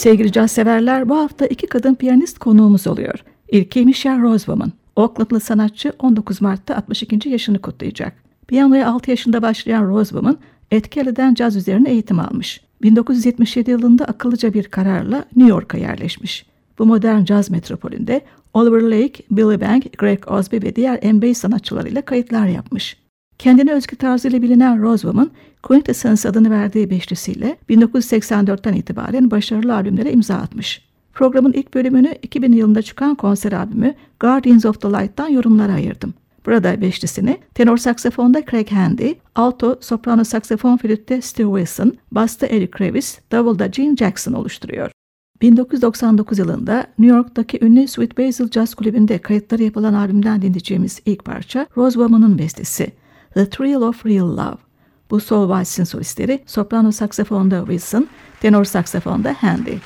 Sevgili caz severler bu hafta iki kadın piyanist konuğumuz oluyor. İlki Michelle Rosewoman. Oakland'lı sanatçı 19 Mart'ta 62. yaşını kutlayacak. Piyanoya 6 yaşında başlayan Rosewoman etkileden caz üzerine eğitim almış. 1977 yılında akıllıca bir kararla New York'a yerleşmiş. Bu modern caz metropolünde Oliver Lake, Billy Bank, Greg Osby ve diğer NBA sanatçılarıyla kayıtlar yapmış. Kendine özgü tarzıyla bilinen Rosewoman, Quintessence adını verdiği beşlisiyle 1984'ten itibaren başarılı albümlere imza atmış. Programın ilk bölümünü 2000 yılında çıkan konser albümü Guardians of the Light'tan yorumlara ayırdım. Burada beşlisini tenor saksafonda Craig Handy, alto soprano saksafon flütte Steve Wilson, basta Eric Kravis, davulda Gene Jackson oluşturuyor. 1999 yılında New York'taki ünlü Sweet Basil Jazz Kulübü'nde kayıtları yapılan albümden dinleyeceğimiz ilk parça Rose Woman'ın bestesi The Thrill of Real Love. Bu soul valsin solistleri soprano saksafonda Wilson, tenor saksafonda Handy.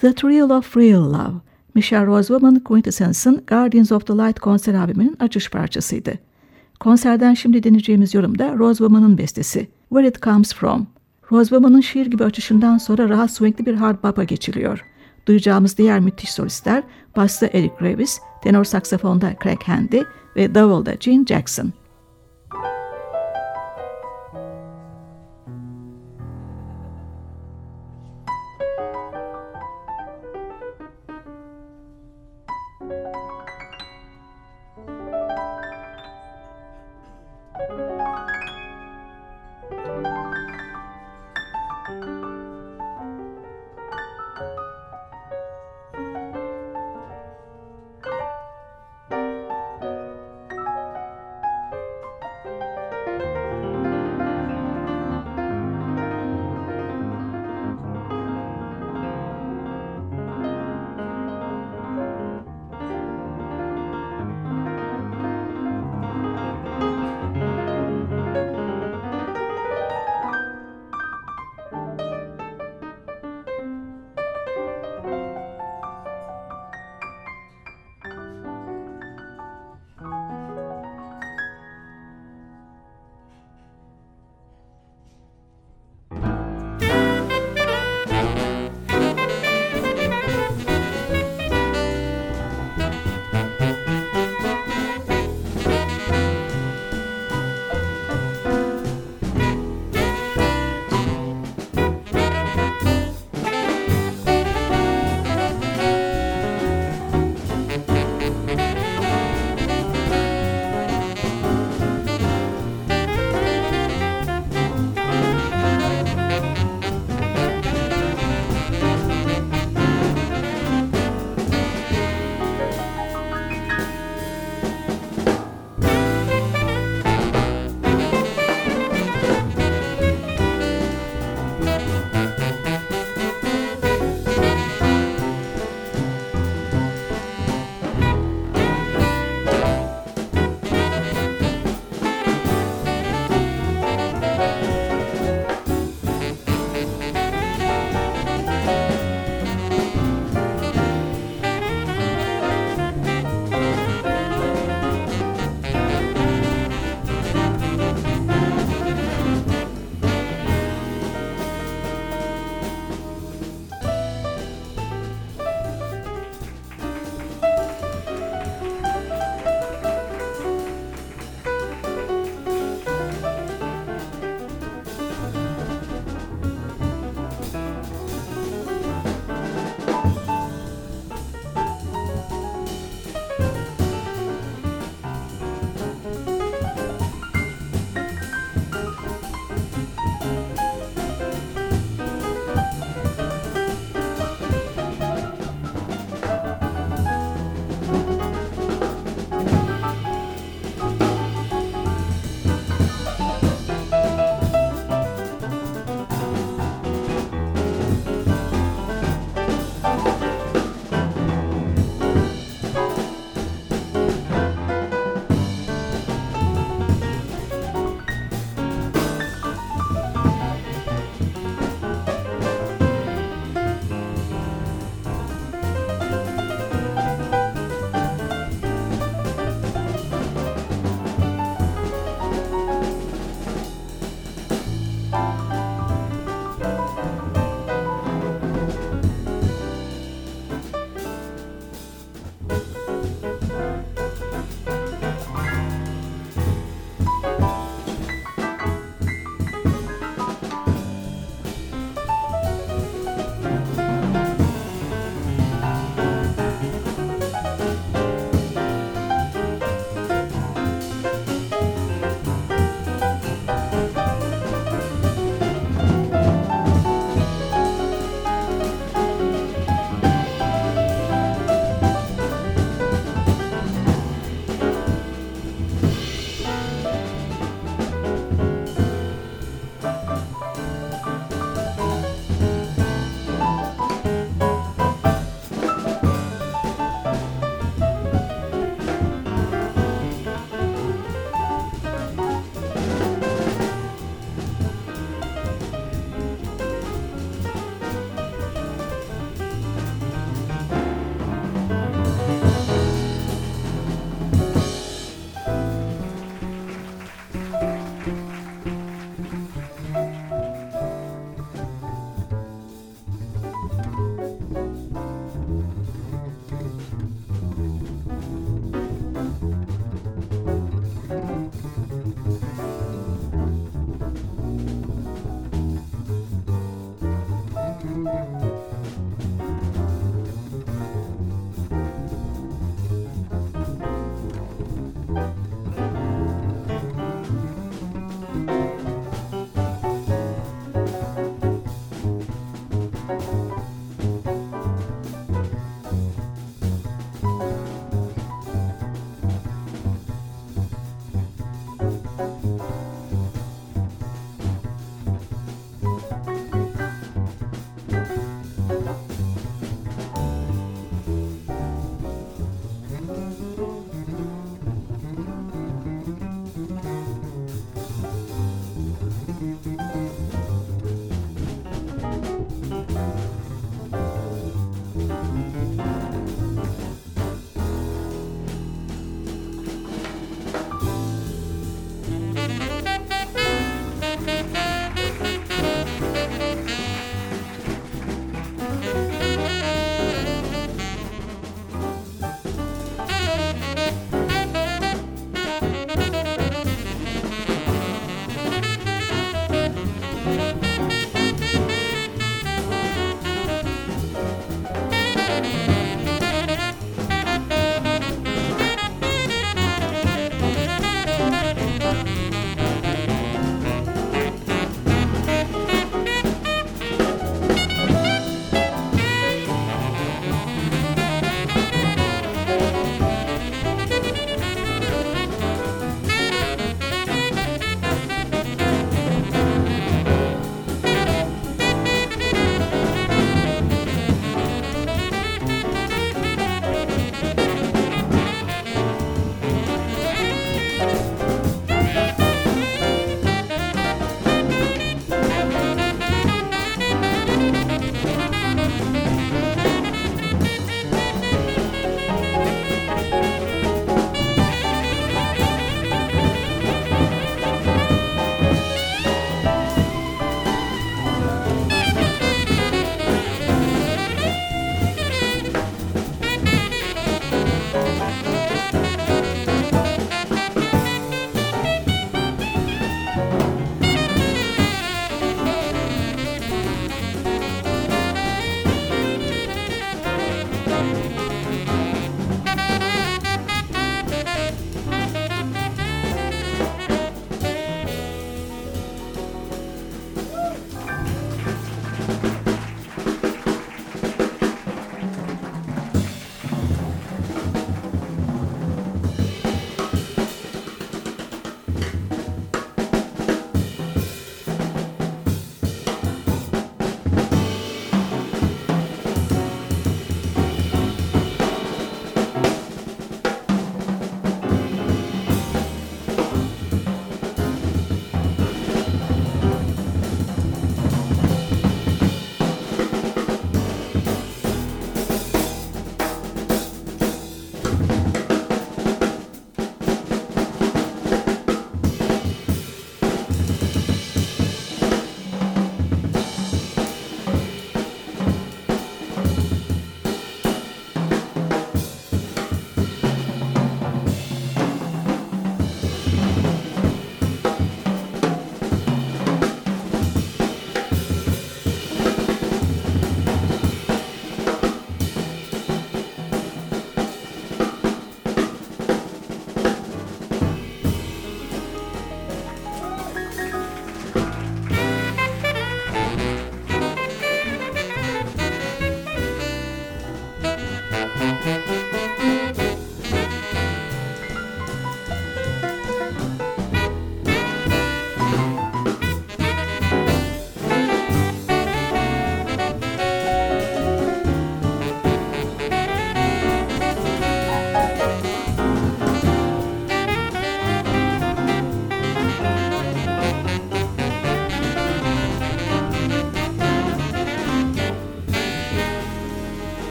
The Thrill of Real Love, Michelle Rosewoman Quintessence'ın Guardians of the Light konser albümünün açış parçasıydı. Konserden şimdi dinleyeceğimiz yorum da Rosewoman'ın bestesi, Where It Comes From. Rosewoman'ın şiir gibi açışından sonra rahat swingli bir hard bop'a geçiliyor. Duyacağımız diğer müthiş solistler, basta Eric Graves, tenor saksafonda Craig Handy ve davulda Gene Jackson.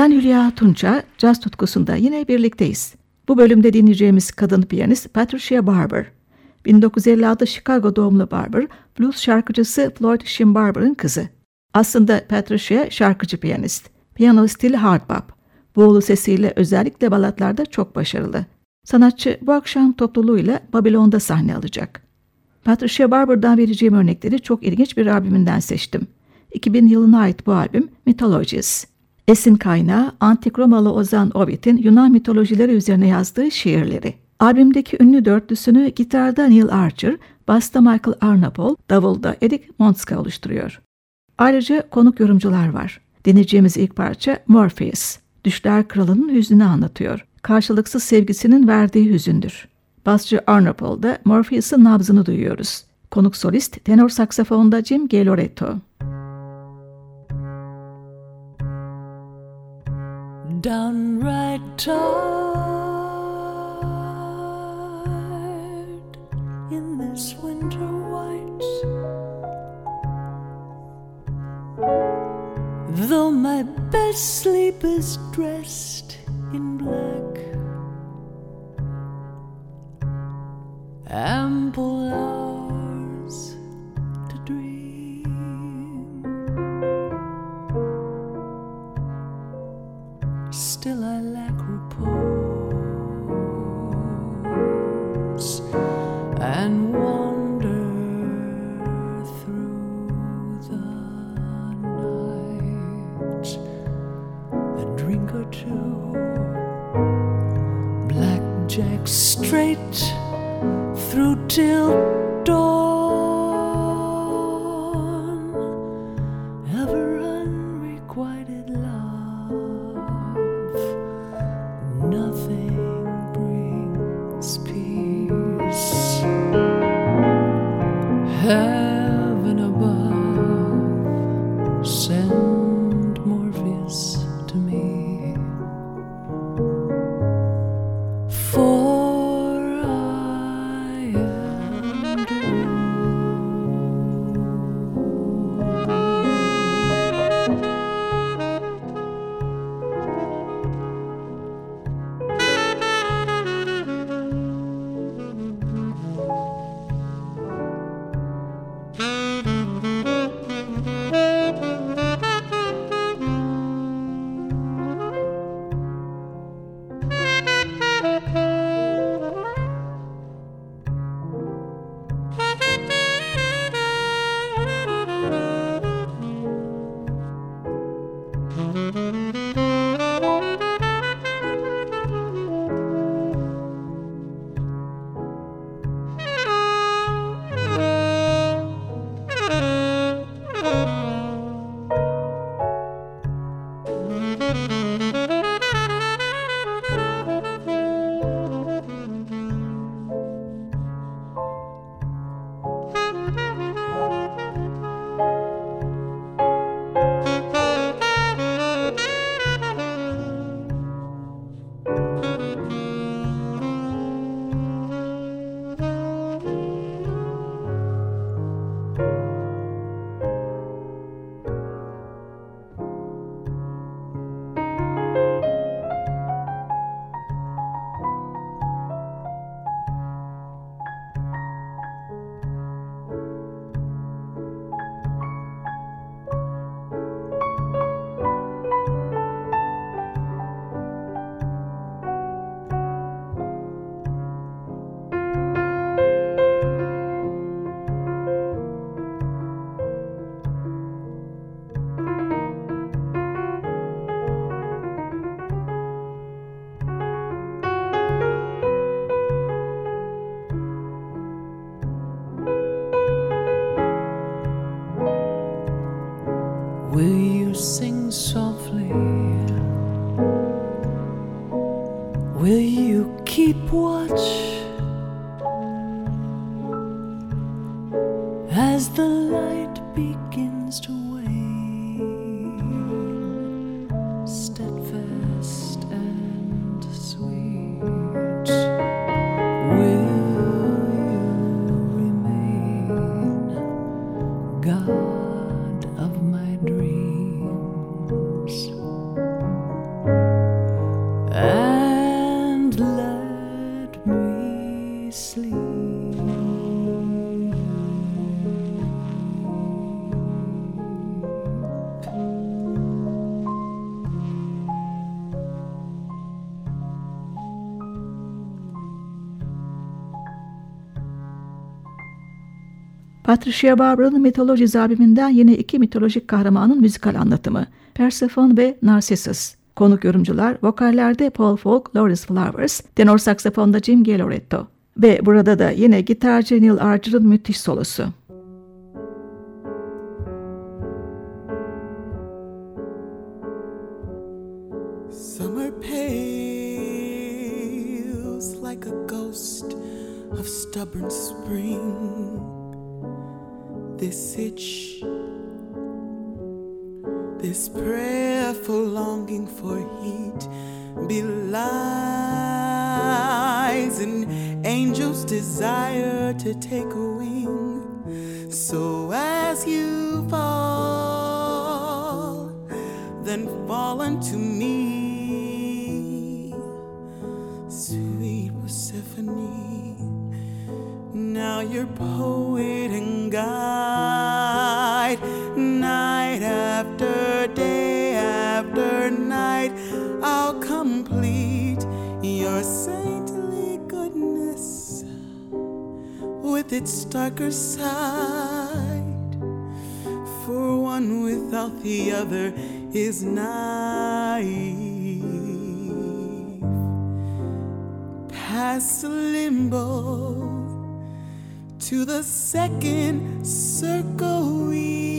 Ben Hülya Tunça, caz tutkusunda yine birlikteyiz. Bu bölümde dinleyeceğimiz kadın piyanist Patricia Barber. 1956 Chicago doğumlu Barber, blues şarkıcısı Floyd Shimbarber'ın kızı. Aslında Patricia şarkıcı piyanist. Piyano stili hard bop. Boğulu sesiyle özellikle balatlarda çok başarılı. Sanatçı bu akşam topluluğuyla Babilon'da sahne alacak. Patricia Barber'dan vereceğim örnekleri çok ilginç bir albümünden seçtim. 2000 yılına ait bu albüm Mythologies. Esin kaynağı Antik Romalı Ozan Ovid'in Yunan mitolojileri üzerine yazdığı şiirleri. Albümdeki ünlü dörtlüsünü gitarda Neil Archer, basta Michael Arnapol, davulda Eric Montska oluşturuyor. Ayrıca konuk yorumcular var. Dinleyeceğimiz ilk parça Morpheus. Düşler Kralı'nın hüznünü anlatıyor. Karşılıksız sevgisinin verdiği hüzündür. Basçı Arnapol'da Morpheus'ın nabzını duyuyoruz. Konuk solist tenor saksafonda Jim Galoretto. downright tired in this winter white. Though my best sleep is dressed in black, ample hours. Patricia Barbara'nın mitoloji zabiminden yine iki mitolojik kahramanın müzikal anlatımı. Persephone ve Narcissus. Konuk yorumcular vokallerde Paul Folk, Lawrence Flowers, tenor saksafonda Jim Geloretto. Ve burada da yine gitarcı Neil Archer'ın müthiş solosu. your poet and guide. Night after day after night, I'll complete your saintly goodness with its darker side. For one without the other is naive. Past limbo to the second circle we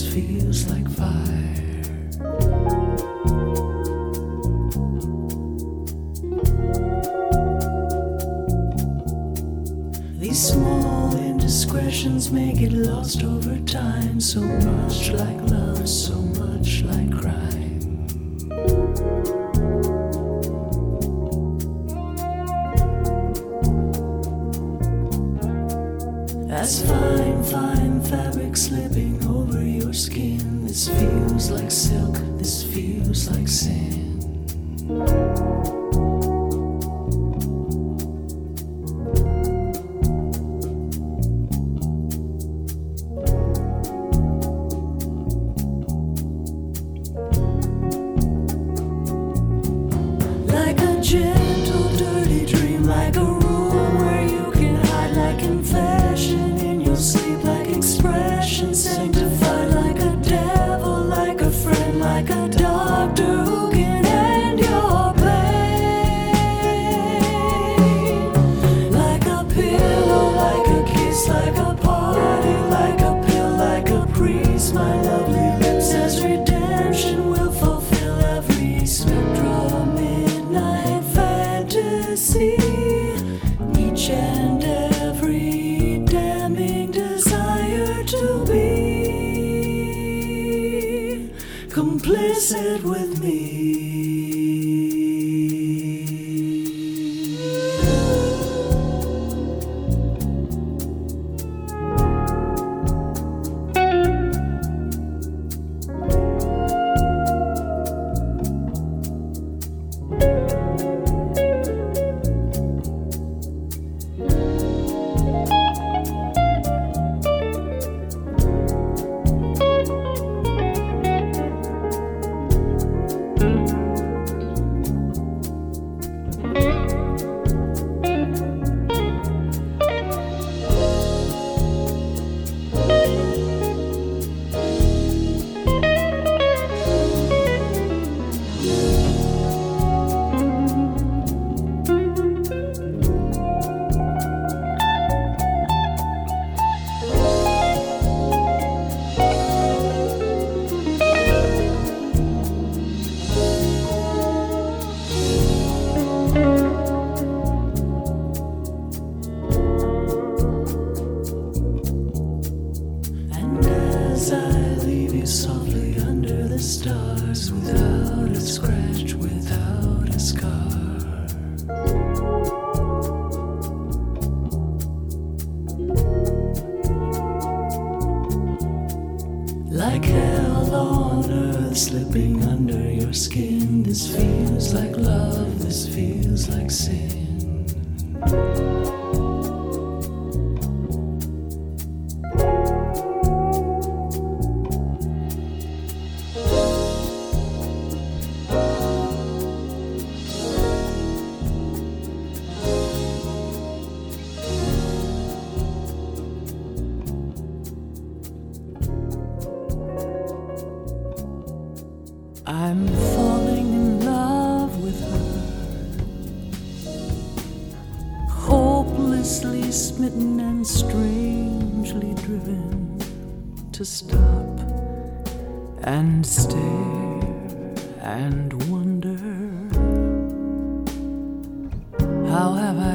feels like fire. These small indiscretions may get lost over time, so much like love, so much like crime.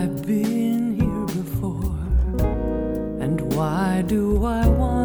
Have been here before. And why do I want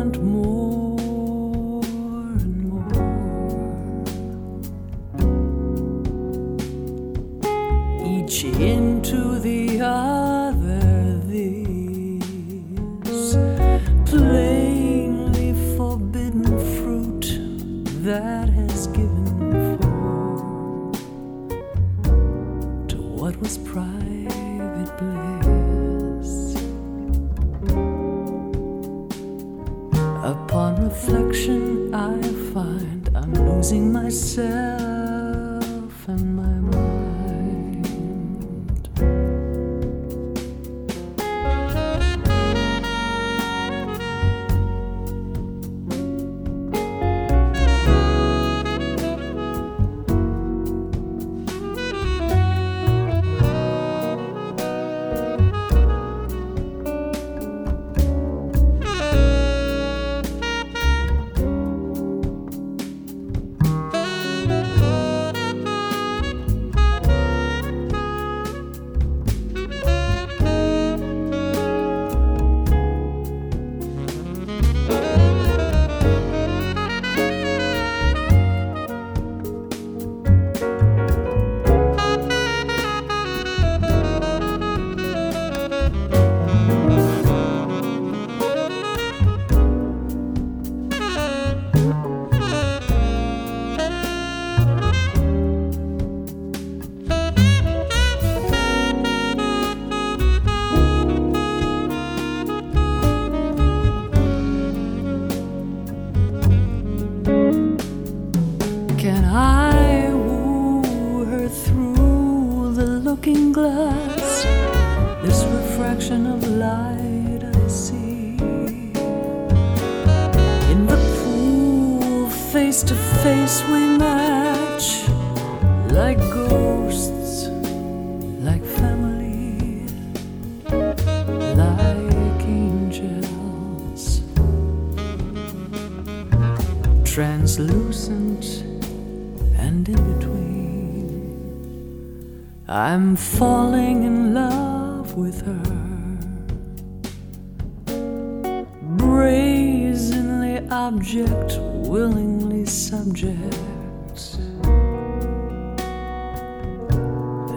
object, willingly subject.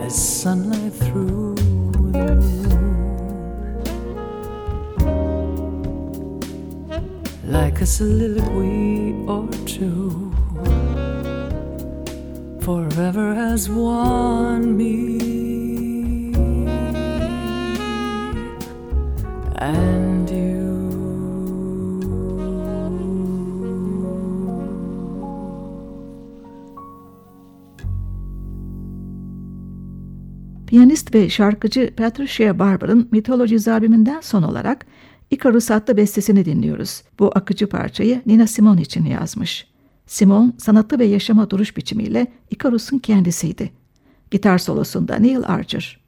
As sunlight through the like a soliloquy or two. Forever has won me. And Piyanist ve şarkıcı Patricia Barber'ın Mythologies albümünden son olarak Icarus adlı bestesini dinliyoruz. Bu akıcı parçayı Nina Simone için yazmış. Simone sanatı ve yaşama duruş biçimiyle Icarus'un kendisiydi. Gitar solosunda Neil Archer.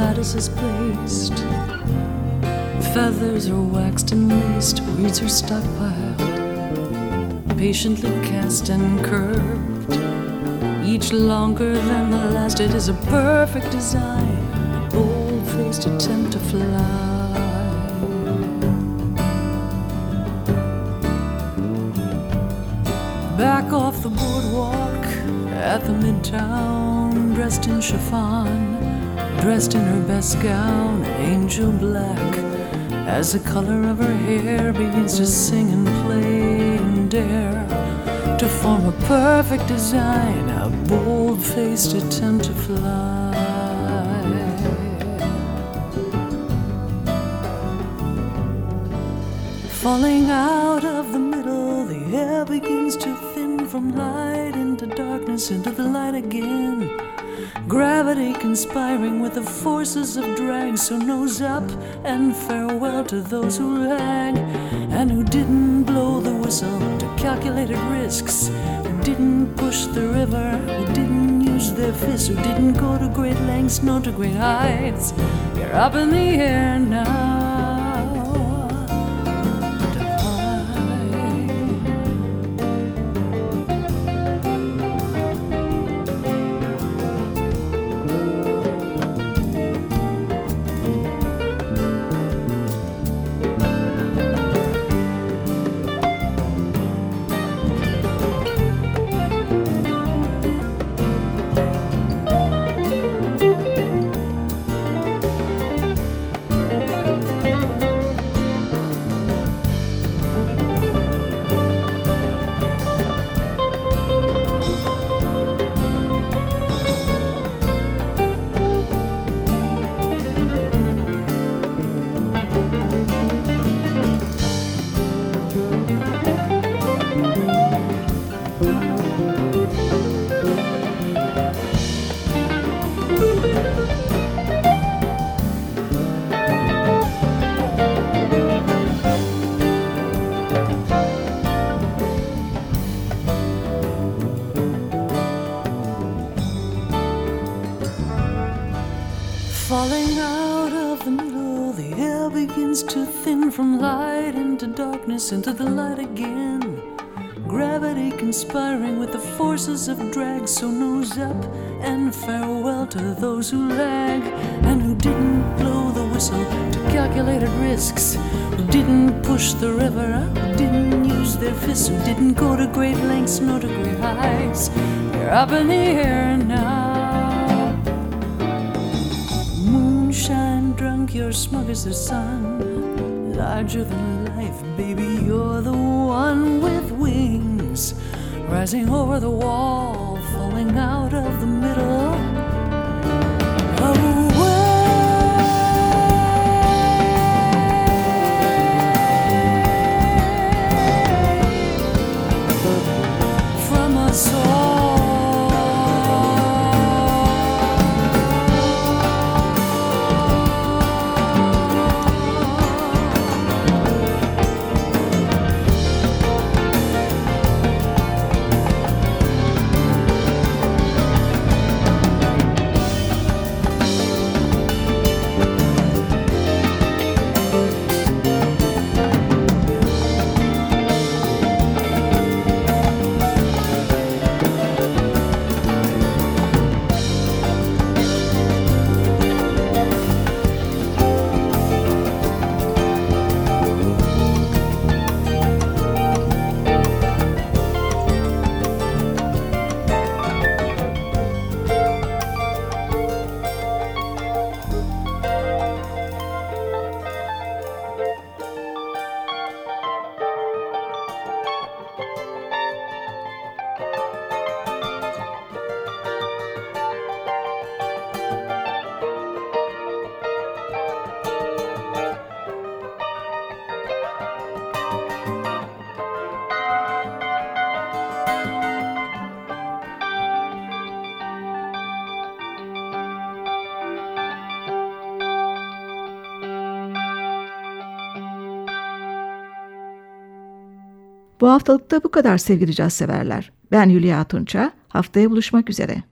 Lattice is placed. Feathers are waxed and laced, weeds are stockpiled, patiently cast and curved. Each longer than the last, it is a perfect design, a bold faced attempt to fly. Back off the boardwalk at the midtown, dressed in chiffon, dressed in her best gown, angel black, as the color of her hair begins to sing and play and dare to form a perfect design, a bold faced attempt to fly. Falling out of the middle, the air begins to thin from light into darkness, into the light again. Gravity conspiring with the forces of drag, so nose up and farewell to those who lag and who didn't blow the whistle to calculated risks, who didn't push the river, who didn't use their fists, who didn't go to great lengths, nor to great heights. You're up in the air now. From light into darkness, into the light again. Gravity conspiring with the forces of drag, so nose up and farewell to those who lag and who didn't blow the whistle to calculated risks, who didn't push the river, who didn't use their fists, who didn't go to great lengths nor to great heights. You're up in the air now. Moonshine drunk, you're smug as the sun. Larger than life, baby, you're the one with wings. Rising over the wall, falling out of the Bu haftalıkta bu kadar sevgili caz severler. Ben Hülya Tunça. Haftaya buluşmak üzere.